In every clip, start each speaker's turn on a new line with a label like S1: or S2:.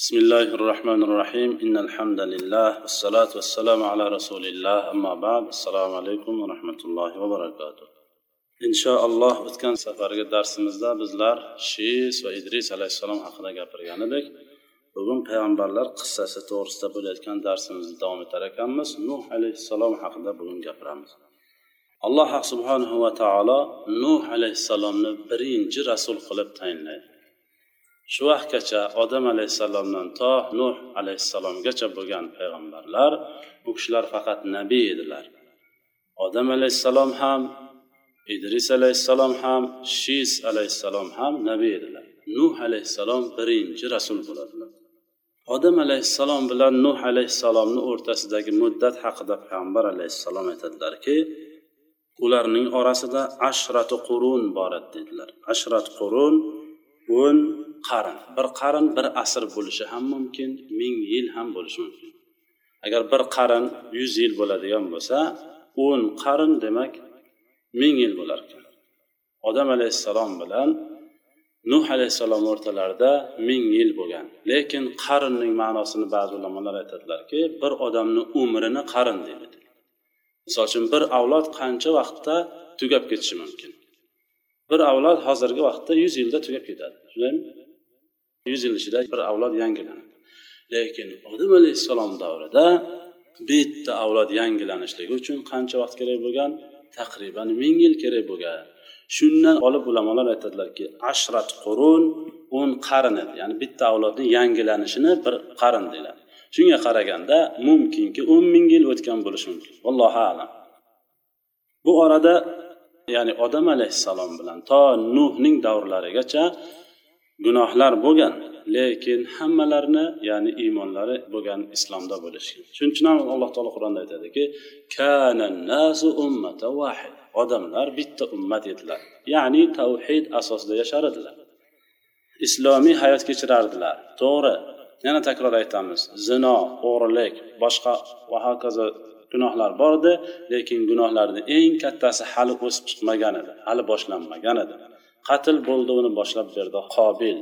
S1: بسم الله الرحمن الرحيم إن الحمد لله والصلاة والسلام على رسول الله أما بعد السلام عليكم ورحمة الله وبركاته inshaalloh o'tgan safargi darsimizda bizlar shis va idris alayhissalom haqida gapirgan edik bugun payg'ambarlar qissasi to'g'risida bo'layotgan darsimizni davom etar ekanmiz nuh alayhissalom haqida bugun gapiramiz alloh subhanahu va taolo nuh alayhissalomni birinchi rasul qilib tayinlaydi Shu vaqtgacha odam alayhissalomdan to nuh alayhissalomgacha bo'lgan payg'ambarlar bu kishilar faqat nabiy edilar. Odam alayhissalom ham idris alayhissalom ham shis alayhissalom ham nabiy edilar. Nuh alayhissalom birinchi rasul bo'ladilar. Odam alayhissalom bilan nuh alayhissalomni o'rtasidagi muddat haqida payg'ambar alayhissalom aytadilarki ularning orasida ashratu qurun bor edi dedilar. Ashrat qurun o'n qarn bir qarn bir asr bo'lishi ham mumkin ming yil ham bo'lishi mumkin. Agar bir qarn yuz yil bo'ladigan bo'lsa o'n qarn demak ming yil bo'lar ekan. Odam alayhissalom bilan nuh alayhissalom o'rtalarida ming yil bo'lgan. Lekin qarnning ma'nosini ba'zi ulamolar aytadilarki bir odamni umrini qarn deydi. Misol uchun bir avlod qancha vaqtda tugab ketishi mumkin? Bir avlod hozirgi vaqtda yuz yilda tugab ketadi shundaymi yuz yil ichida bir avlod yangilanadi. Lekin odam alayhissalom davrida bitta avlod yangilanishligi uchun qancha vaqt kerak bo'lgan? Taqriban ming yil kerak bo'lgan. Shundan olib ulamolar aytadilarki ashrat qurun o'n qarn ya'ni bitta avlodni yangilanishini bir qarn deyiladi. Shunga qaraganda mumkinki o'n ming yil o'tgan bo'lishi mumkin. Allohu alam. Bu orada ya'ni odam alayhissalom bilan to nuhning davrlarigacha gunohlar bo'lgan lekin hammalarini ya'ni iymonlari bo'lgan islomda bo'lishgan shuning uchun ham alloh taolo qur'onda aytadiki odamlar bitta ummat edilar ya'ni tavhid asosida yashar edilar islomiy hayot kechirardilar to'g'ri. Yana takror aytamiz zino o'g'rilik boshqa va hokazo gunohlar bor edi lekin gunohlarni eng kattasi hali o'sib chiqmagan edi hali boshlanmagan edi. Qatl bo'ldi uni boshlab berdi qobil.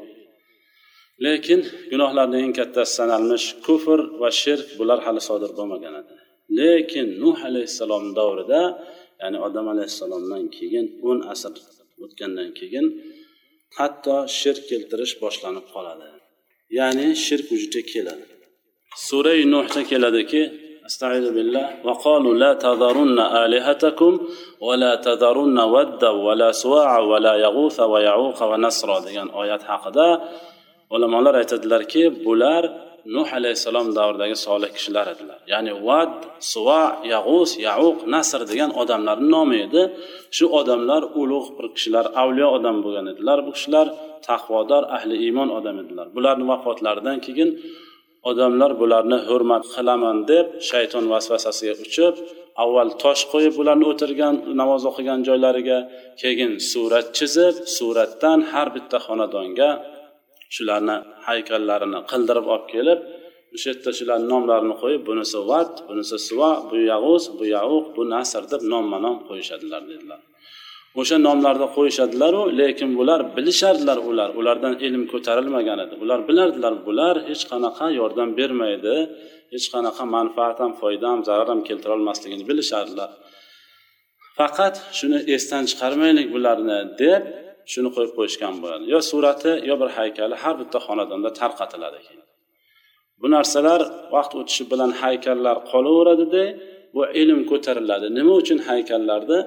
S1: Lekin gunohlarni eng kattasi sanalmish kufr va shirk bular hali sodir bo'lmagan edi. Lekin nuh alayhissalom davrida ya'ni odam alayhissalomdan keyin o'n asr o'tgandan keyin hatto shirk keltirish boshlanib qoladi. Ya'ni shirk vujudga keladi. Surai nuhda keladiki استعيذ بالله وقالوا لا تذرن آلهتكم ولا تذرن ودا ولا سواع ولا يغوث ويعوق ونسرا degan oyat haqida ulamolar aytadilarki bular nuh alayhissalom davridagi solih kishilar edilar ya'ni vad suva yag'us yauq nasr degan odamlarni nomi edi shu odamlar ulug' bir kishilar avliyo odam bo'lgan edilar bu kishilar taqvodor ahli iymon odam edilar bularni vafotlaridan keyin odamlar bularni hurmat qilaman deb shayton vasvasasiga uchib avval tosh qo'yib ularni o'tirgan namoz o'qigan joylariga keyin surat chizib suratdan har bitta xonadonga shularni haykallarini qildirib olib kelib o'sha yerda shularni nomlarini qo'yib bunisi vat bunisi suva bu yag'uz bu yavuq bu nasr deb nomma nom qo'yishadilar dedilar. O'sha nomlarni qo'yishadilaru lekin bular bilishardilar ular. Ulardan ilm ko'tarilmagan edi. Ular bilardilar bular hech qanaqa yordam bermaydi hech qanaqa manfaat ham foyda ham zarar ham keltirolmasligini bilishardilar. Faqat shuni esdan chiqarmaylik bularni deb shuni qo'yib qo'yishgan bo'ladi. Yo surati yo bir haykali har bitta xonadonda tarqatiladi keyin. Bu narsalar vaqt o'tishi bilan haykallar qolaveradida bu ilm ko'tariladi. Nima uchun haykallarni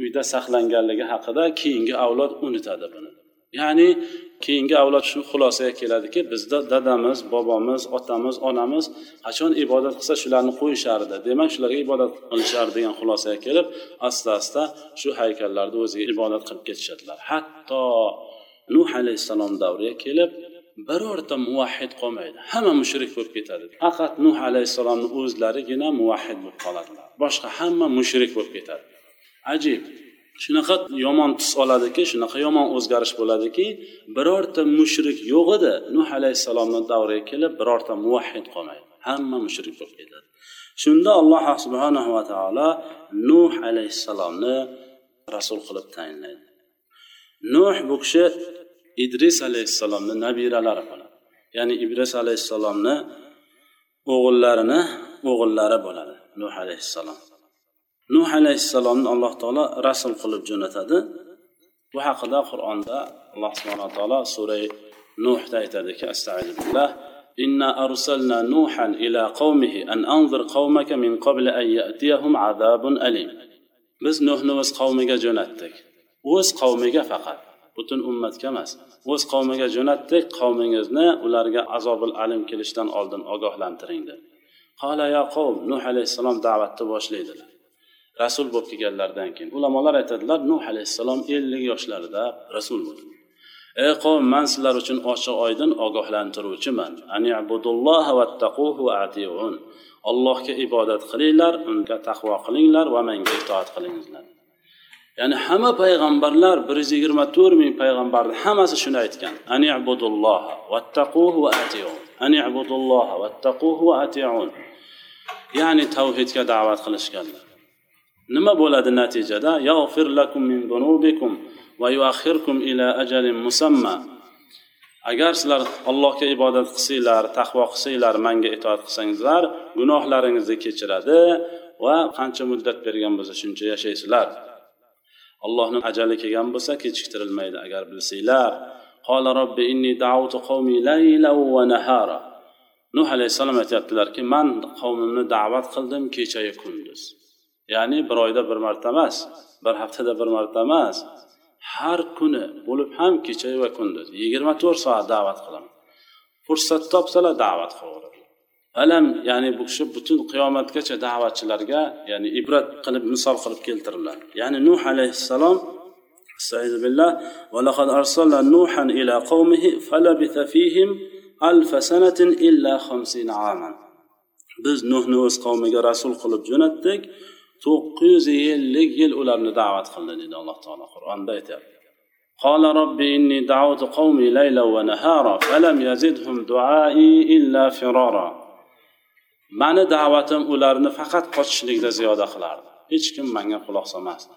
S1: uyda saqlanganligi haqida keyingi avlod unutadi buni. Ya'ni keyingi avlod shu xulosaga keladiki bizda dadamiz bobomiz otamiz onamiz qachon ibodat qilsa shularni qo'yishardi. Demak shularga ibodat qilishardi degan xulosaga kelib asta asta shu haykallarni o'ziga ibodat qilib ketishadilar. Hatto nuh alayhissalom davriga kelib birorta muvahhid qolmaydi. Hamma mushrik bo'lib ketadi. Faqat nuh alayhissalomni o'zlarigina muvahhid bo'lib qoladilar. Boshqa hamma mushrik bo'lib ketadi. Ajib. Shunaqa yomon tus oladiki shunaqa yomon o'zgarish bo'ladiki birorta mushrik yo'q edi. Nuh alayhissalomni davriga kelib birorta muvahhid qolmaydi. Hamma mushrik bo'lib ketadi. Shunda alloh subhanahu va taolo nuh alayhissalomni rasul qilib tayinlaydi. Nuh bu kishi idris alayhissalomni nabiralari bo'ladi. Ya'ni ibris alayhissalomni o'g'illarini o'g'illari bo'ladi nuh alayhissalom. nuh alayhissalomni alloh taolo rasul qilib jo'natadi bu haqida qur'onda alloh subhana taolo sura nuhda aytadiki astag'firullah إنا أرسلنا نوحا إلى قومه أن أنظر قومك من قبل أن يأتيهم عذاب أليم biz nuhni o'z qavmiga jo'natdik o'z qavmiga faqat butun ummatga emas o'z qavmiga jo'natdik qavmingizni ularga azobil alim kelishidan oldin ogohlantiring deb qola ya qavm nuh alayhissalom da'vatni boshlaydilar Rasul bo'lib kelganlaridan keyin ulamolar aytadilar nuh alayhissalom ellik yoshlarida rasul bo'ldi. Ey qavm man sizlar uchun ochiq oydin ogohlantiruvchiman. Allohga ibodat qilinglar unga taqvo qilinglar va menga itoat qilinglar. Ya'ni hamma payg'ambarlar bir yuz yigirma to'rt ming payg'ambarni hammasi shuni aytgan. Ya'ni tavhidga da'vat qilishganlar. Nima bo'ladi natijada? Lakum min dunubikum va yuakhirkum ila ajalin musamma. Agar sizlar allohga ibodat qilsanglar taqvo qilsanglar manga itoat qilsangizlar gunohlaringizni kechiradi va qancha muddat bergan bo'lsa shuncha yashaysizlar. Allohni ajali kelgan bo'lsa kechiktirilmaydi agar bilsanglar. Qola robbi inni dautu qavmi layla va nahara. Nuh alayhissalom aytyaptilarki man qavmimni da'vat qildim kechayu kunduz. ya'ni bir oyda bir marta emas bir haftada bir marta emas har kuni bo'lib ham kechayu va kunduz yigirma to'rt soat da'vat qilaman fursat topsalar da'vat qilaveradi alam ya'ni bu kishi butun qiyomatgacha da'vatchilarga ya'ni ibrat qilib misol qilib keltiriladi ya'ni nuh alayhissalom استعيذ بالله ولقد أرسلنا نوحا إلى قومه فلبث فيهم ألف سنة إلا خمسين عاما biz nuhni o'z qavmiga rasul qilib jo'natdik to'qqiz yuz ellik yil ularni da'vat qildi deydi alloh taolo qur'onda aytyapti قال رب إني دعوت قومي ليلا ونهارا فلم يزدهم دعائي إلا فرارا mani da'vatim ularni faqat qochishlikda ziyoda qilardi hech kim manga quloq solmasdi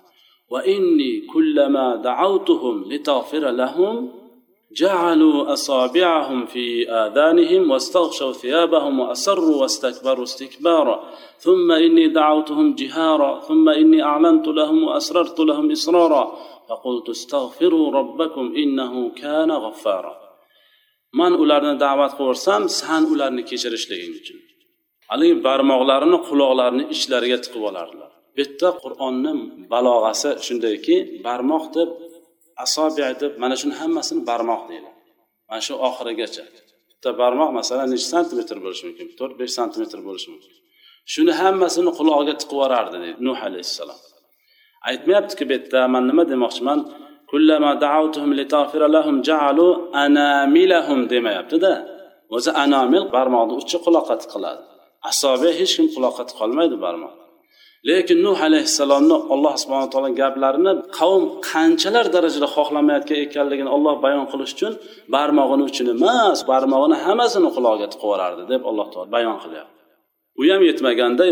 S1: وإني كلما دعوتهم لتغفر لهم جعلوا أصابعهم في آذانهم واستغشوا ثيابهم وأسروا واستكبروا استكبارا. ثم إني دعوتهم جهارا. ثم إني أعلنت لهم وأسررت لهم إسرارا. فقلت استغفروا ربكم إنه كان غفارا. من أولارنا دعوات قورسام سهان أولارنا كيشرش لئين جن. علي بارمغلارنا قلوغلارنا إشلارية قوالارنا بيتا قرآننا بلاغاسة شندكي بارمغ asobi deb mana shuni hammasini barmoq deydi. Mana shu oxirigacha. Bitta barmoq masalan necha santimetr bo'lishi mumkin? To'rt besh santimetr bo'lishi mumkin. Shuni hammasini qulog'iga tiqib yuborardi deydi nuh alayhissalom. Aytmayaptiki bu yerda man nima demoqchiman? Demayaptida. O'zi anamil barmoqni uchi quloqqa tiqiladi. Asobiya hech kim quloqqa tiqolmaydi barmoq lekin nuh alayhissalomni alloh subhana taolo gaplarini qavm qanchalar darajada xohlamayotgan ekanligini olloh bayon qilish uchun barmog'ini uchini emas barmog'ini hammasini qulog'iga tiqib yuborardi deb alloh taolo bayon qilyapti. U ham yetmaganday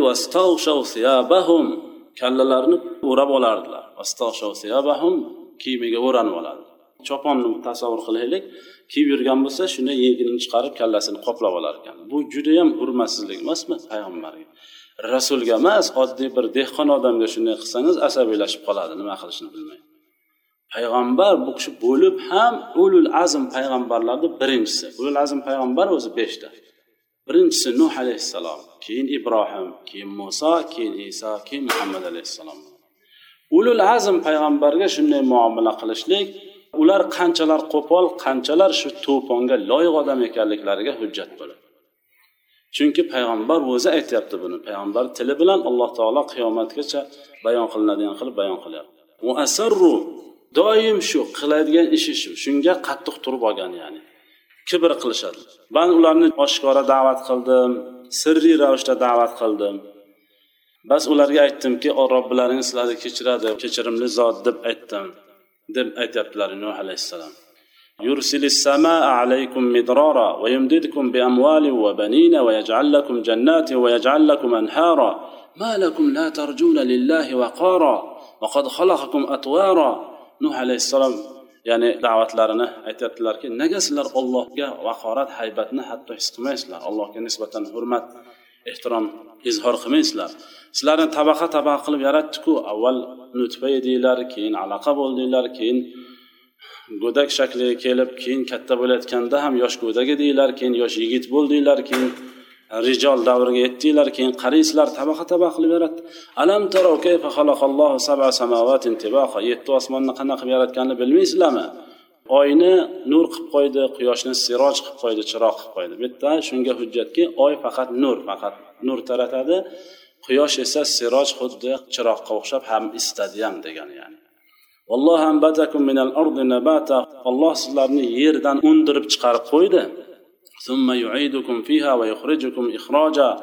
S1: kallalarini o'rab olardilar. Kiyimiga o'ranib oladi choponni tasavvur qilaylik kiyib yurgan bo'lsa shuni yengini chiqarib kallasini qoplab olar ekan. Bu judayam hurmatsizlik emasmi payg'ambarga? Rasulga emas oddiy bir dehqon odamga shunday qilsangiz asabiylashib qoladi. Nima qilishni bilmay payg'ambar bu kishi bo'lib ham ulul azm payg'ambarlarni birinchisi. Ulul azm payg'ambar o'zi beshta. Birinchisi nuh alayhissalom keyin ibrohim keyin muso keyin iso keyin muhammad alayhissalom. Ulul azm payg'ambarga shunday muomala qilishlik ular qanchalar qo'pol qanchalar shu to'ponga loyiq odam ekanliklariga hujjat bo'ladi. Chunki payg'ambar o'zi aytyapti buni. Payg'ambar tili bilan alloh taolo qiyomatgacha bayon qilinadigan qilib bayon qilyapti. Muasarru doim shu qiladigan ishi shu. Shunga qattiq turib olgan ya'ni kibr qilishadi. Man ularni oshkora da'vat qildim sirriy ravishda da'vat qildim. Bas ularga aytdimki robbilaringiz sizlarni kechiradi kechirimli zot deb aytdim deb aytyaptilar nuh alayhissalom. يرسل السماء عليكم مدرارا ويمددكم بأموال وبنين ويجعل لكم جنات ويجعل لكم أنهارا ما لكم لا ترجون لله وقارا وقد خلقكم أطوارا nuh alayhissalom ya'ni da'vatlarini aytyaptilarki nega sizlar ollohga vaqorat haybatni hatto his qilmaysizlar allohga nisbatan hurmat ehtirom izhor qilmaysizlar sizlarni tabaqa tabaqa qilib yaratdiku avval nutfa edinglar keyin alaqa bo'ldinglar keyin go'dak shakliga kelib keyin katta bo'layotganda ham yosh go'dagi edinglar keyin yosh yigit bo'ldinglar keyin rijol davriga yetdinglar keyin qaraysizlar tabaqa tabaqa qilib yaratdi. Alam tarov kayfa xalaqallohu sab'a samawatin tibaqa? Yetti osmonni qanaqa qilib yaratganini bilmaysizlarmi? Oyni nur qilib qo'ydi quyoshni siroj qilib qo'ydi chiroq qilib qo'ydi. Bu shunga hujjatki oy faqat nur faqat nur taratadi. Quyosh esa siroj xuddi chiroqqa o'xshab ham isitadi ham degani ya'ni. olloh sizlarni yerdan undirib chiqarib qo'ydi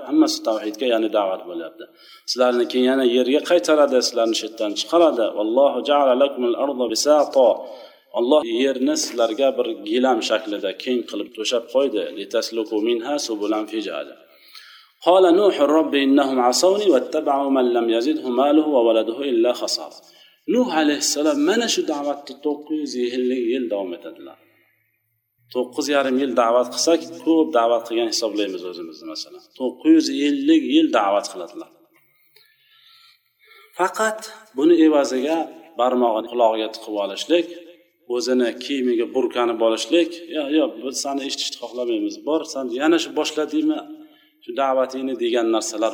S1: hammasi tavhidga ya'ni da'vat bo'lyapti sizlarni keyin yana yerga qaytaradi sizlarni shu yerdan chiqaradi olloh yerni sizlarga bir gilam shaklida keng qilib to'shab qo'ydi قال نوح رب إنهم عصوني واتبعوا من لم يزده ماله وولده إلا خسارة nuh alayhissalom mana shu da'vatni to'qqiz yuz ellik yil davom etadilar. To'qqiz yarim yil da'vat qilsak ko'p da'vat qilgan hisoblaymiz o'zimizni masalan. To'qqiz yuz ellik yil da'vat qiladilar. Faqat buni evaziga barmog'ini qulog'iga tiqib olishlik o'zini kiyimiga burkanib olishlik yo yo'q biz sani eshitishni xohlamaymiz bor san yana shu boshladingmi shu da'vatingni degan narsalar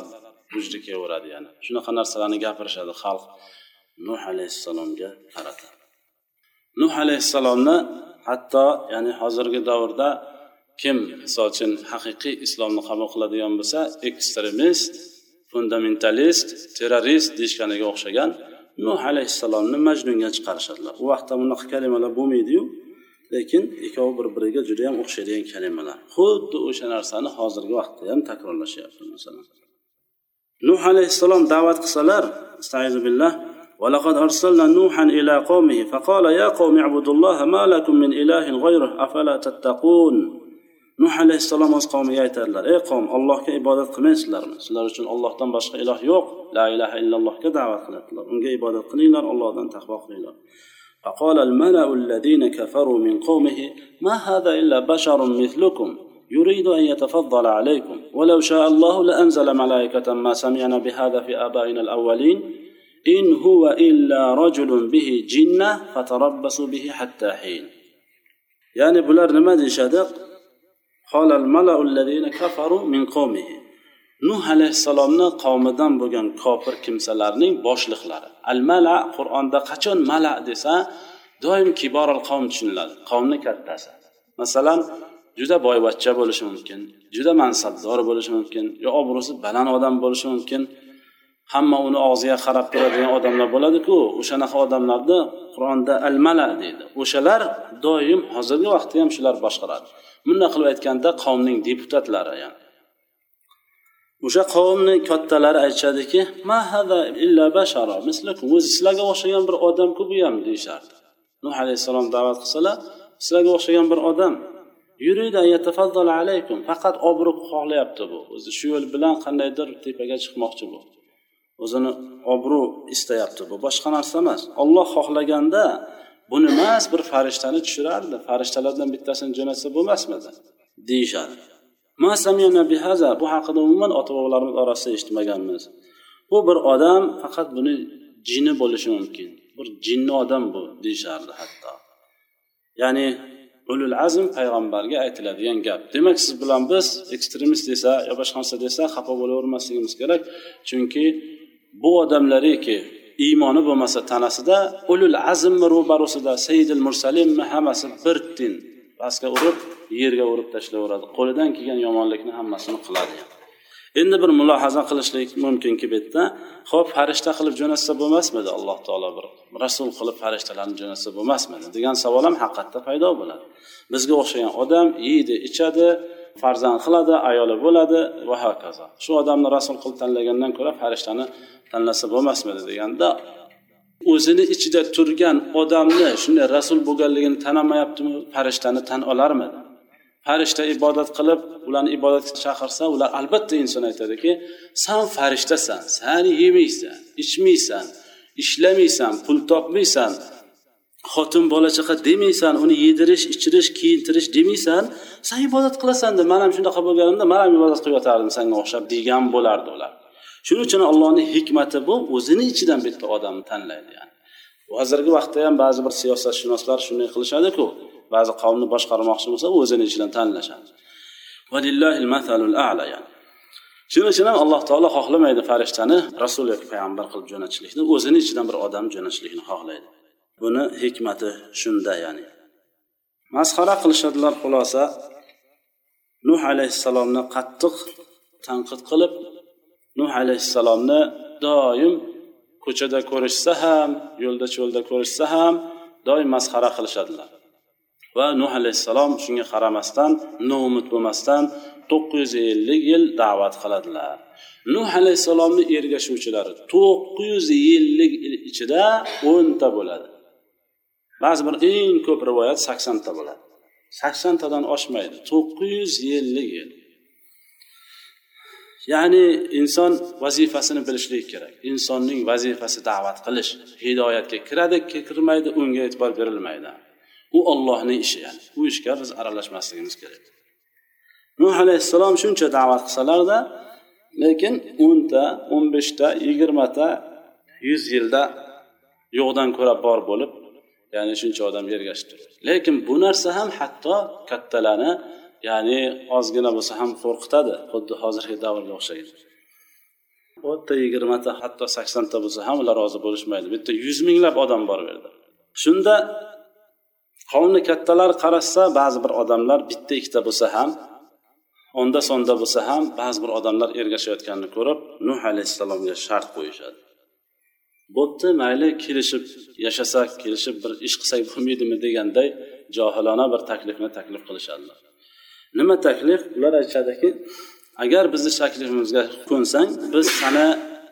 S1: vujudga kelaveradi yana. Shunaqa narsalarni gapirishadi xalq. Nuh alayhissalomga qarata. Nuh alayhissalomni hatto ya'ni hozirgi davrda kim misol uchun haqiqiy islomni qabul qiladigan bo'lsa ekstremist fundamentalist terrorist deyishganiga o'xshagan nuh alayhissalomni majnunga chiqarishadilar. U vaqtda bunaqa kalimalar bo'lmaydiyu lekin ikkovi bir biriga juda yam o'xshaydigan kalimalar. Xuddi o'sha narsani hozirgi vaqtda ham takrorlashyapti masalan. Nuh alayhissalom da'vat qilsalar billah ولقد أرسلنا نوحا إلى قومه فقال يا قوم اعبدوا الله ما لكم من إله غيره أفلا تتقون nuh alayhissalom o'z qavmiga aytadilar ey qavm allohga ibodat qilmaysizlarmi sizlar uchun ollohdan boshqa iloh yo'q la ilaha illallohga da'vat qiladilar unga ibodat qilinglar ollohdan taqvo qilinglar فقال الملأ الذين كفروا من قومه ما هذا إلا بشر مثلكم يريد أن يتفضل عليكم ولو شاء الله لأنزل ملائكة ما سمعنا بهذا في آبائنا الأولين إن هو إلا رجل به جنة فتربصوا به حتى حين يعني بلار نما ديشادق قال الملأ الذين كفروا من قومه nuh alayhissalomni qavmidan bo'lgan kofir kimsalarning boshliqlari al mala qur'onda qachon mala desa doim kiboril qavm tushuniladi qavmni kattasi masalan juda boyvachcha bo'lishi mumkin juda mansabdor bo'lishi mumkin yo obro'si baland odam bo'lishi mumkin hamma uni og'ziga qarab turadigan odamlar bo'ladiku. O'shanaqa odamlarni qur'onda al mala deydi. O'shalar doim hozirgi vaqtda ham shular boshqaradi. Bunday qilib aytganda qavmning deputatlari yani o'sha qavmni kattalari aytishadiki hada illa bashara mislakum o'zi sizlarga o'xshagan bir odamku bu ham deyishardi. Nuh alayhissalom da'vat qilsalar sizlarga o'xshagan bir odam alaykum faqat obro' xohlayapti bu. O'zi shu yo'l bilan qandaydir tepaga chiqmoqchi bu o'zini obro' istayapti. Bu boshqa narsa emas. Olloh xohlaganda buni emas bir farishtani tushirardi. Farishtalardan bittasini jo'natsa bo'lmasmidi? Deyishadi. Bu haqida umuman ota bobolarimiz orasida eshitmaganmiz. Bu bir odam faqat buni jini bo'lishi mumkin. Bir jinni odam bu deyishardi hatto. Ya'ni ulul azm payg'ambarga aytiladigan gap. Demak siz bilan biz ekstremist desa yo boshqa narsa desa xafa bo'lavermasligimiz kerak. Chunki bu odamlariki iymoni bo'lmasa tanasida ulul azmmi ro'barusida saidil mursalinmi hammasi bir tin. Pastga urib yerga urib tashlayveradi qo'lidan kelgan yomonlikni hammasini qiladi. Endi bir mulohaza qilishlik mumkinki bu yerda ho'p farishta qilib jo'natsa bo'lmasmidi? Alloh taolo bir rasul qilib farishtalarni jo'natsa bo'lmasmidi? degan savol ham haqiqatda paydo bo'ladi. Bizga o'xshagan odam yeydi ichadi farzand qiladi ayoli bo'ladi va hokazo. Shu odamni rasul qilib tanlagandan ko'ra farishtani tanlasa bo'lmasmidi deganda o'zini ichida turgan odamni shunday rasul bo'lganligini tanamayaptimi farishtani tan olarmidi? Farishta ibodat qilib ularni ibodatga chaqirsa ular albatta inson aytadiki san farishtasan san yemaysan ichmaysan ishlamaysan pul topmaysan xotin bola chaqa demaysan uni yedirish ichirish kiyintirish demaysan san ibodat qilasan deb man ham shunaqa bo'lganimda man ham ibodat qilib yotardim sanga o'xshab degan bo'lardi ular. Shuning uchun allohni hikmati bu o'zini ichidan bitta odamni tanlaydi yani. Hozirgi vaqtda ham ba'zi bir siyosatshunoslar shunday qilishadiku ba'zi qavmni boshqarmoqchi bo'lsa o'zini ichidan tanlashadi. Yani. Shuning uchun ham alloh taolo xohlamaydi farishtani rasul yoki payg'ambar qilib jo'natishlikni o'zini ichidan bir odam jo'natishlikni xohlaydi. Buni hikmati shunda ya'ni. Masxara qilishadilar xulosa nuh alayhissalomni qattiq tanqid qilib nuh alayhissalomni doim ko'chada ko'rishsa ham yo'lda cho'lda ko'rishsa ham doim masxara qilishadilar. Va nuh alayhissalom shunga qaramasdan noumid bo'lmasdan to'qqiz yuz ellik yil da'vat qiladilar. Nuh alayhissalomni ergashuvchilari to'qqiz yuz yillik ichida o'nta bo'ladi. Ba'zi bir eng ko'p rivoyat saksonta bo'ladi. Saksontadan oshmaydi to'qqiz yuz yillik yil. Ya'ni inson vazifasini bilishligi kerak. Insonning vazifasi da'vat qilish hidoyatga kiradi kirmaydi unga e'tibor berilmaydi. U ollohning ishi ya'ni. U ishga biz aralashmasligimiz kerak. Nuh alayhissalom shuncha da'vat qilsalarda lekin o'nta o'n beshta yigirmata yuz yilda yo'qdan ko'ra bor bo'lib ya'ni shuncha odam ergashib turdi lekin bu narsa ham hatto kattalarni ya'ni ozgina bo'lsa ham qo'rqitadi xuddi hozirgi davrga o'xshagan o'nta yigirmata hatto saksonta bo'lsa ham ular rozi bo'lishmaydi. Bitta yuz minglab odam bor bu yerda. Shunda qavmni kattalari qarashsa ba'zi bir odamlar bitta ikkita bo'lsa ham onda sonda bo'lsa ham ba'zi bir odamlar ergashayotganini ko'rib nuh alayhissalomga shart qo'yishadi. Bo'pti mayli kelishib yashasak kelishib bir ish qilsak bo'lmaydimi deganday johilona bir taklifni taklif qilishadilar nima taklif? Ular aytishadiki agar bizni taklifimizga ko'nsang biz sana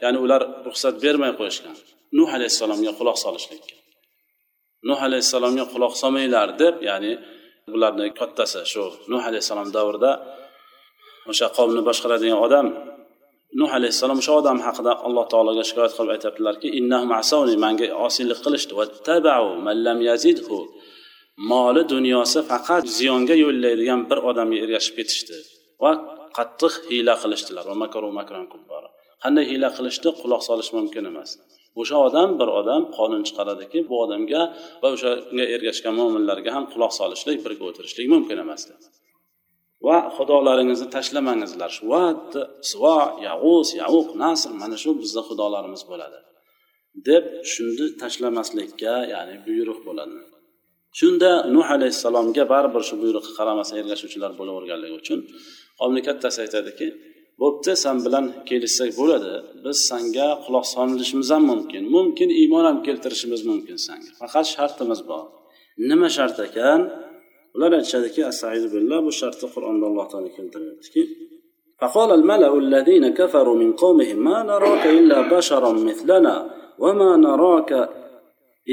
S1: ya'ni ular ruxsat bermay qo'yishgan. Nuh alayhissalomga quloq solishlikka. Nuh alayhissalomga quloq solmanglar deb ya'ni bularni kattasi shu nuh alayhissalom davrida o'sha qavmni boshqaradigan odam nuh alayhissalom o'sha odam haqida alloh taologa shikoyat qilib aytyaptilarki manga osiylik qilishdi moli dunyosi faqat ziyonga yo'llaydigan bir odamga ergashib ketishdi va qattiq hiyla qilishdilar. Qanday hiyla qilishdi? Quloq solish mumkin emas. O'sha odam bir odam qonun chiqaradiki bu odamga va o'shanga ergashgan mo'minlarga ham quloq solishlik birga o'tirishlik mumkin emas va xudolaringizni tashlamangizlar shuvat vat yag'us yag'uz yauq nasr mana shu bizni xudolarimiz bo'ladi. Deb shuni tashlamaslikka ya'ni buyruq bo'ladi. Shunda nuh alayhissalomga baribir shu buyruqqa qaramasdan ergashuvchilar bo'laverganligi uchun qavmni kattasi aytadiki bo'pti san bilan kelishsak bo'ladi. Biz sanga quloq solishimiz ham mumkin. Mumkin iymon ham keltirishimiz mumkin sanga faqat shartimiz bor. Nima shart ekan? ular aytishadiki billah bu shartni qur'onda alloh taolo keltiryaptiki فقال الملأ الذين كفروا من قومهم ما نراك إلا بشرا مثلنا وما نراك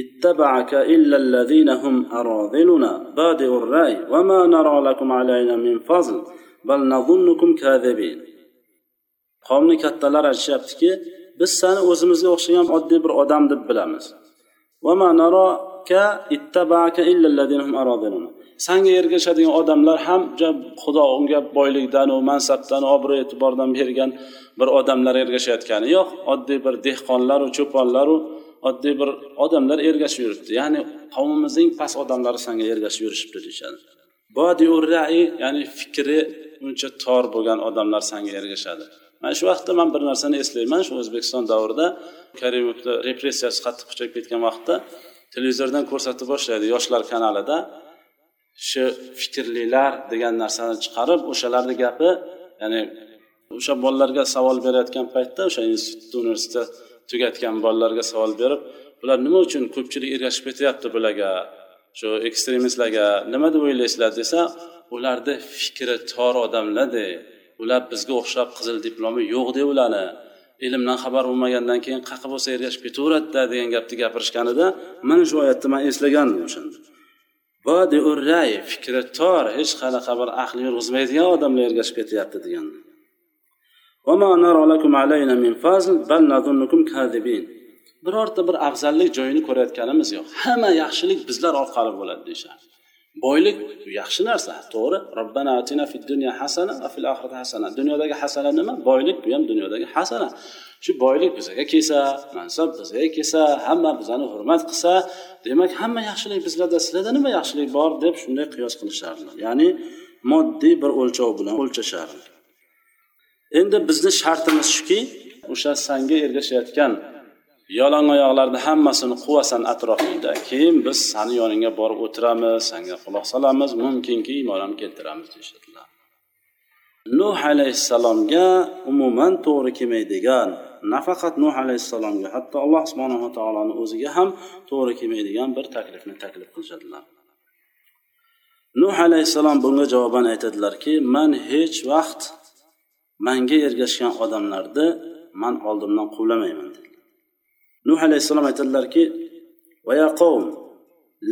S1: اتبعك إلا الذين هم أراذلنا بادئ الرأي وما نرى لكم علينا من فضل بل نظنكم كاذبين qavmni kattalar aytishyaptiki biz sani o'zimizga o'xshagan oddiy bir odam deb bilamiz Sanga ergashadigan odamlar ham xudo unga boylikdanu mansabdan obro' e'tibordan bergan bir odamlar ergashayotgani. Yo'q oddiy bir dehqonlaru cho'ponlaru oddiy bir odamlar ergashib yuribdi. Ya'ni qavmimizning past odamlari sanga ergashib yurishibdi deyishadi. Ya'ni fikri uncha tor bo'lgan odamlar sanga ergashadi. Mana shu vaqtda man bir narsani eslayman shu o'zbekiston davrida karimovni repressiyasi qattiq kuchayib ketgan vaqtda televizordan ko'rsatib boshlaydi yoshlar kanalida shu fikrlilar degan narsani chiqarib o'shalarni gapi ya'ni o'sha bolalarga savol berayotgan paytda o'sha institut universitet tugatgan bolalarga savol berib bular nima uchun ko'pchilik ergashib ketyapti bularga? Shu ekstremistlarga nima deb o'ylaysizlar? desa ularni fikri tor odamlarda ular bizga o'xshab qizil diplomi yo'q de ularni. Ilmdan xabar bo'lmagandan keyin qaqa bo'lsa ergashib ketaveradida degan gapni gapirishganida mana shu oyatni man eslagandim o'shanda. Fikri tor hech qanaqa bir aqli yurg'izmaydigan odamlar ergashib ketyapti degan. Birorta bir afzallik joyini ko'rayotganimiz yo'q. Hamma yaxshilik bizlar orqali bo'ladi deyishadi boylik yaxshi narsa to'g'ri. Robbana atina fid dunya hasana va fil oxirati hasana. Dunyodagi hasana nima? Boylik bu ham dunyodagi hasana. Shu boylik bizaga kelsa mansab bizaga kelsa hamma bizani hurmat qilsa demak hamma yaxshilik bizlarda sizlarda nima yaxshilik bor deb shunday qiyos qilishardilar. Ya'ni moddiy bir o'lchov bilan o'lchashardi endi bizni shartimiz shuki o'sha sanga ergashayotgan yalangoyoqlarni hammasini quvasan atrofingda keyin biz sani yoningga borib o'tiramiz sanga quloq solamiz mumkinki iymon ham keltiramiz deyishadilar. Nuh alayhissalomga umuman to'g'ri kelmaydigan nafaqat nuh alayhissalomga hatto alloh subhanava taoloni o'ziga ham to'g'ri kelmaydigan bir taklifni taklif qilishadilar. Nuh alayhissalom bunga javoban aytadilarki man hech vaqt manga ergashgan odamlarni man oldimdan quvlamayman. Nuh alayhissalom aytadilarki vaya qavm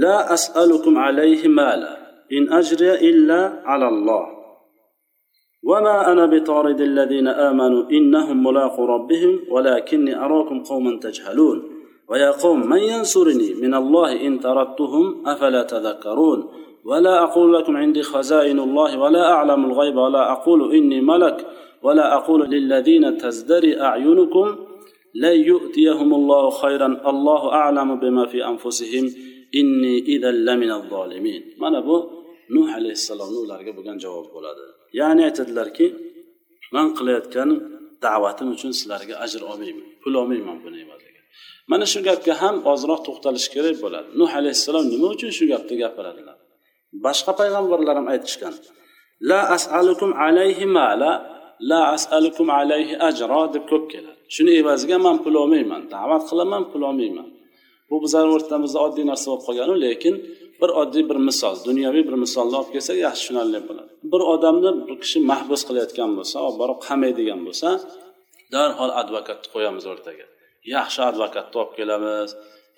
S1: la as'alukum alayhi mala in ajriya illa alalloh وما أنا بطارد الذين آمنوا إنهم ملاقو ربهم ولكني أراكم قوما تجهلون ويا قوم من ينصرني من الله إن تردتهم أفلا تذكرون ولا أقول لكم عندي خزائن الله ولا أعلم الغيب ولا أقول إني ملك ولا أقول للذين تزدري أعينكم لا يؤتيهم الله خيرا الله أعلم بما في أنفسهم إني إذا لمن الظالمين mana bu nuh alayhissalomni ularga bo'lgan javob bo'ladi ya'ni aytadilarki man qilayotgan da'vatim uchun sizlarga ajr olmayman pul olmayman buni evaziga mana shu gapga ham ozroq to'xtalish kerak bo'ladi. Nuh alayhissalom nima uchun shu gapni gapiradilar? Boshqa payg'ambarlar ham aytishgan la asalukum alayhi mala la asalukum alayhi ajro deb ko'p keladi. Shuni evaziga man pul olmayman da'vat qilaman pul olmayman. Bu bizlarni o'rtamizda oddiy narsa bo'lib qolganu lekin bir oddiy bir misol dunyoviy bir misolni olib kelsak yaxshi tushunarli bo'ladi. Bir odamni bir kishi mahbus qilayotgan bo'lsa olib borib qamaydigan bo'lsa darhol advokatni qo'yamiz o'rtaga. Yaxshi advokatni olib kelamiz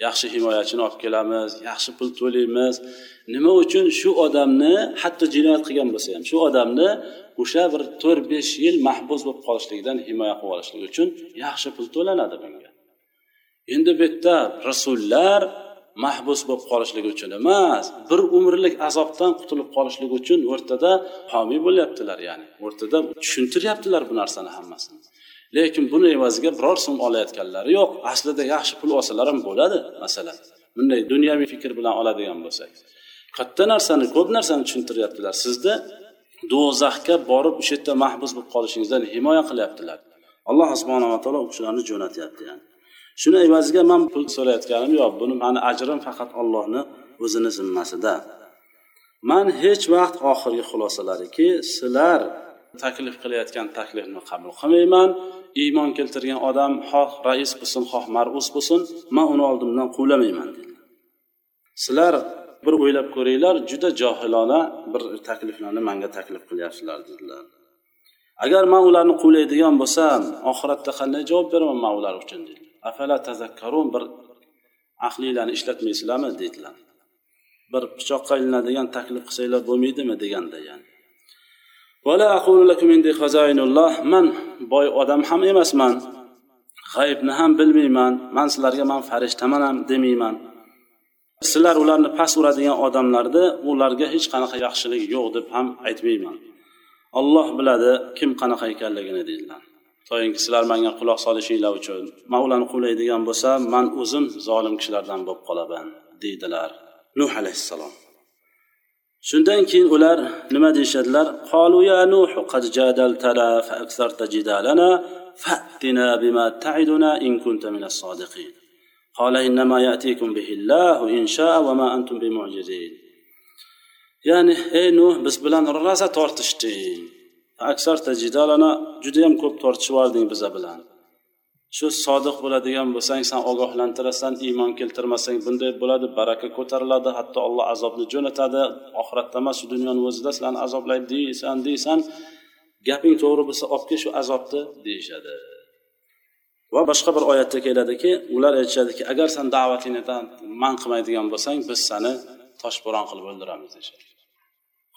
S1: yaxshi himoyachini olib kelamiz yaxshi pul to'laymiz. Nima uchun shu odamni hatto jinoyat qilgan bo'lsa ham shu odamni o'sha bir to'rt besh yil mahbus bo'lib qolishligidan himoya qilib olishlik uchun yaxshi pul to'lanadi bunga. Endi bu yerda rasullar mahbus bo'lib qolishligi uchun emas bir umrlik azobdan qutulib qolishligi uchun o'rtada homiy bo'lyaptilar ya'ni o'rtada tushuntiryaptilar bu narsani hammasini. Lekin buni evaziga biror so'm olayotganlari yo'q. Aslida yaxshi pul olsalar ham bo'ladi masalan. Bunday dunyoviy fikr bilan oladigan bo'lsak. Katta narsani ko'p narsani tushuntiryaptilar. Sizni do'zaxga borib o'sha yerda mahbus bo'lib qolishingizdan himoya qilyaptilar. Alloh subhanava taolo u kishilarni jo'natyapti yani. Shuni evaziga man pul so'rayotganim yo'q. Buni mani ajrim faqat ollohni o'zini zimmasida. Man hech vaqt oxirgi xulosalariki sizlar taklif qilayotgan taklifni qabul qilmayman. Iymon keltirgan odam xoh rais bo'lsin xoh marus bo'lsin man uni oldimdan quvlamayman dedi sizlar bir o'ylab ko'ringlar juda johilona bir takliflarni manga taklif qilyapsizlar dedilar. Agar man ularni quvlaydigan bo'lsam oxiratda qanday javob beraman man ular uchun dedi afala tazakkarun bir aqlinglarni ishlatmaysizlarmi deydilar. Bir pichoqqa ilinadigan taklif qilsanglar bo'lmaydimi deganda yani. Man boy odam ham emasman g'aybni ham bilmayman man sizlarga man farishtaman ham demayman. Sizlar ularni past uradigan odamlarni ularga hech qanaqa yaxshilik yo'q deb ham aytmayman. Olloh biladi kim qanaqa ekanligini deydilar. toyinki sizlar manga quloq solishinglar uchun man ularni quvlaydigan bo'lsam man o'zim zolim kishilardan bo'lib qolaman deydilar nuh alayhissalom shundan keyin ular nima deyishadilar qolu ya nuh qad jadaltana fa aksarta jidalana fa'tina bima ta'iduna in kunta min as-sodiqin قال إنما يأتيكم به الله إن شاء وما أنتم بمعجزين ya'ni ey nuh biz bilan rosa tortishding aksar tajidalana judayam ko'p tortishib yubording biza bilan. Shu sodiq bo'ladigan bo'lsang san ogohlantirasan iymon keltirmasang bunday bo'ladi baraka ko'tariladi hatto alloh azobni jo'natadi. Oxiratda emas shu dunyoni o'zida sizlarni azoblaydi deysan deysan gaping to'g'ri bo'lsa olib kel shu azobni deyishadi. Va boshqa bir oyatda keladiki ular aytishadiki agar san da'vatingni man qilmaydigan bo'lsang biz sani toshbo'ron qilib o'ldiramiz deyishadi.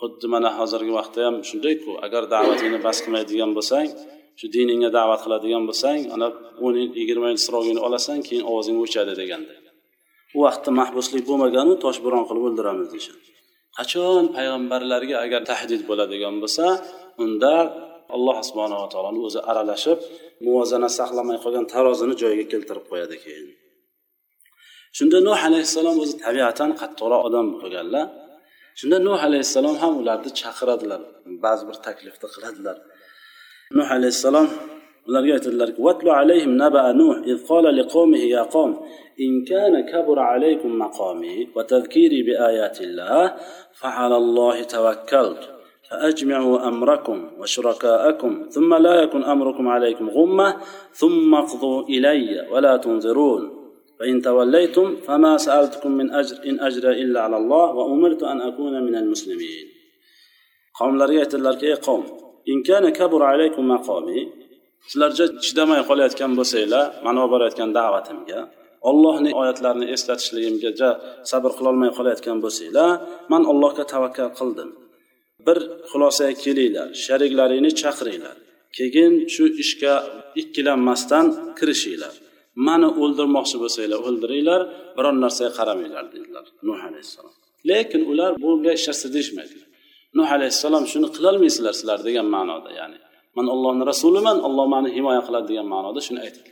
S1: Xuddi mana hozirgi vaqtda ham shundayku agar da'vatingni bas qilmaydigan bo'lsang shu diningga da'vat qiladigan bo'lsang ana o'n yil yigirma yil srogingni olasan keyin ovozing o'chadi deganda. U vaqtda mahbuslik bo'lmaganu toshbo'ron qilib o'ldiramiz deyishadi. Qachon payg'ambarlarga agar tahdid bo'ladigan bo'lsa unda alloh subhanava taoloni o'zi aralashib muvozana saqlamay qolgan tarozini joyiga keltirib qo'yadi keyin. Shunda nuh alayhissalom o'zi tabiatan qattiqroq odam bo'lganlar. Shunda nuh alayhissalom ham ularni chaqiradilar ba'zi bir taklifni qiladilar nuh alayhissalom ularga aytadilarki vatlu alayhim naba nuh iz qala liqawmihi ya qawm in kana kabura alaykum maqami va tadhkiri bi ayatillah fa ala allohi tawakkaltu فأجمعوا أمركم وشركاءكم ثم لا يكن أمركم عليكم غمة ثم اقضوا إلي ولا تنظرون فإن توليتم فما سألتكم من أجر إن أجر إلا على الله وأمرت أن أكون من المسلمين قوم لريت الاركي قوم إن كان كبر عليكم مقامي sizlarga chidamay qolayotgan bo'lsanglar mani olib borayotgan da'vatimga ollohni oyatlarini eslatishligimga sabr qilolmay qolayotgan bo'lsanglar man allohga tavakkal qildim bir xulosaga kelinglar sheriklaringni chaqiringlar keyin shu ishga ikkilanmasdan kirishinglar Mani o'ldirmoqchi bo'lsanglar o'ldiringlar biron narsaga qaramanglar dedilar nuh alayhissalom. Lekin ular bunga hech narsa deyishmaydilar nuh alayhissalom shuni qilolmaysizlar sizlar degan ma'noda ya'ni man ollohni rasuliman olloh mani himoya qiladi degan ma'noda shuni aytdi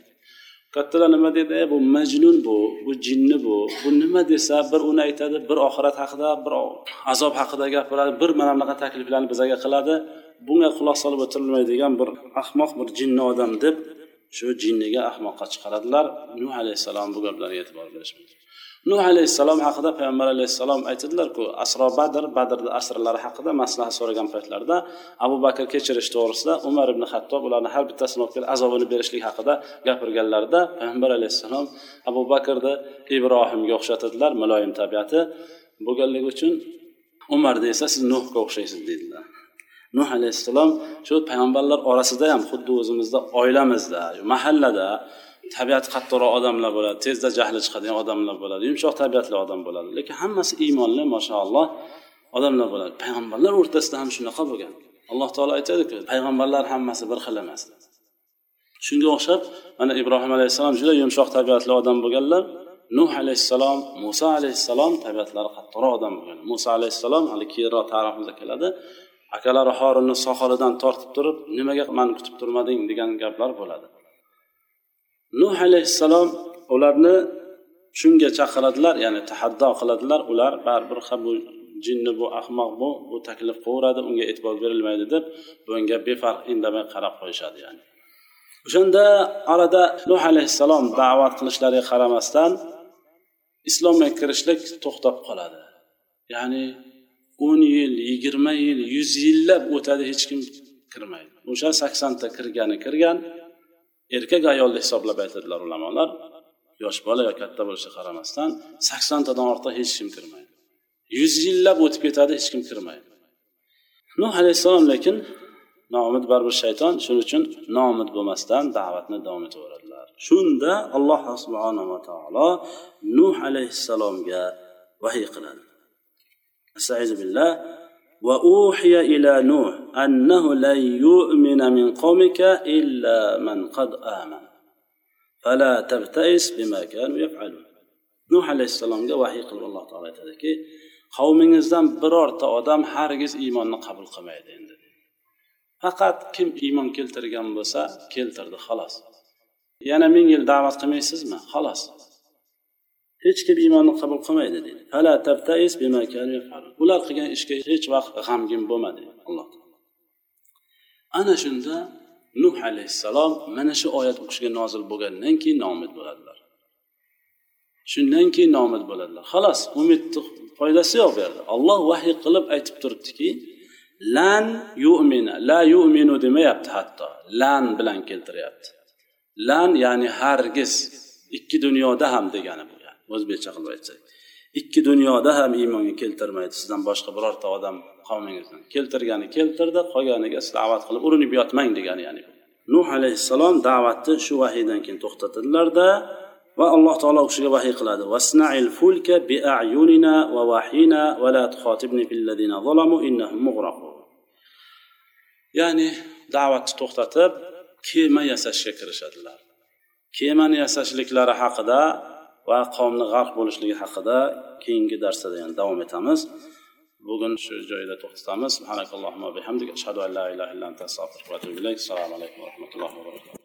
S1: kattalar nima deydi bu majnun bu bu jinni bu bu nima desa bir uni aytadi bir oxirat haqida bir azob haqida gapiradi bir mana bunaqa takliflarni bizaga qiladi. Bunga quloq solib o'tirilmaydigan bir ahmoq bir jinni odam deb shu jinniga ahmoqqa chiqaradilar. Nuh alayhissalom bu gaplarga e'tibor berishmaydi. Nuh alayhissalom haqida payg'ambar alayhissalom aytadilarku asro badr badrni asrlari haqida maslahat so'ragan paytlarida abu bakr kechirish to'g'risida umar ibn hattob ularni har bittasini olib kelib azobini berishlik haqida gapirganlarida payg'ambar alayhissalom abu bakrni ibrohimga o'xshatadilar muloyim tabiati. Bo'lganligi uchun umarni esa siz nuhga o'xshaysiz deydilar. Nuh alayhissalom shu payg'ambarlar orasida ham xuddi o'zimizda oilamizda mahallada tabiati qattiqroq odamlar bo'ladi tezda jahli chiqadigan odamlar bo'ladi yumshoq tabiatli odam bo'ladi. Lekin hammasi iymonli mashaalloh odamlar bo'ladi. Payg'ambarlar o'rtasida ham shunaqa bo'lgan. Alloh taolo aytadiku payg'ambarlar hammasi bir xil emas. Shunga o'xshab mana ibrohim alayhissalom juda yumshoq tabiatli odam bo'lganlar nuh alayhissalom muso alayhissalom tabiatlari qattiqroq odam bo'lgan. Muso alayhissalom hali keyinroq tariximizda keladi. Akalari horinni soqolidan tortib turib nimaga mani kutib turmading? degan gaplar bo'ladi. Nuh alayhissalom ularni shunga chaqiradilar ya'ni tahaddo qiladilar. Ular baribir ha bu jinni bu ahmoq bu bu taklif qilaveradi unga e'tibor berilmaydi deb bunga befarq indamay qarab qo'yishadi ya'ni. O'shanda orada nuh alayhissalom da'vat qilishlariga qaramasdan islomga kirishlik to'xtab qoladi. Ya'ni o'n yil yigirma yil yuz yillab o'tadi hech kim kirmaydi. O'sha saksonta kirgani kirgan erkak ayolni hisoblab aytadilar ulamolar yosh bola yo katta bo'lishiga qaramasdan saksontadan ortiq hech kim kirmaydi. Yuz yillab o'tib ketadi hech kim kirmaydi. Nuh alayhissalom lekin noumid baribir shayton shuning uchun noumid bo'lmasdan da'vatni davom etaveradilar shunda alloh subhanava taolo nuh alayhissalomga vahiy qiladi. billah va uhiya ila nuh annahu la yu'mina min qawmika illa man qad amana. Fala tabtais bima kanu yaf'alun. Nuh alayhissalomga vahiy qilib alloh taolo aytadiki qavmingizdan birorta odam hargiz iymonni qabul qilmaydi endi. Faqat kim iymon keltirgan bo'lsa keltirdi xolos. Yana ming yil da'vat qilmaysizmi? Xolos. Hech kim iymonni qabul qilmaydi deydi. Ular qilgan ishga hech vaqt g'amgin bo'lma deydi alloh ana shunda nuh alayhissalom mana shu oyat o'qishga nozil bo'lgandan keyin nomid bo'ladilar. Shundan keyin nomid bo'ladilar. Xolos umidni foydasi yo'q bu yerda. Olloh vahiy qilib aytib turibdiki lan yu'mina la yu'minu demayapti hatto. Lan bilan keltiryapti. Lan ya'ni hargiz ikki dunyoda ham degani bu. O'zbekcha qilib aytsak ikki dunyoda ham iymonga keltirmaydi. Sizdan boshqa birorta odam qavmingizdan keltirgani keltirdi qolganiga siz da'vat qilib urinib yotmang degani ya'ni nuh alayhissalom da'vatni shu vahiydan keyin to'xtatadilarda va alloh taolo u kishiga vahiy qiladi. Vasnail fulka bi ayunina va vahina va la tuxotibni fil ladina zalamu innahum mughraqun. Ya'ni da'vatni to'xtatib kema yasashga kirishadilar. Kemani yasashliklari haqida va qavmni g'arq bo'lishligi haqida keyingi darsda yana davom etamiz. Bugun shu joyda to'xtatamiz. Assalomu alaykum la ilaha va rahmatullohi assalomu alaykum va rahmatullohi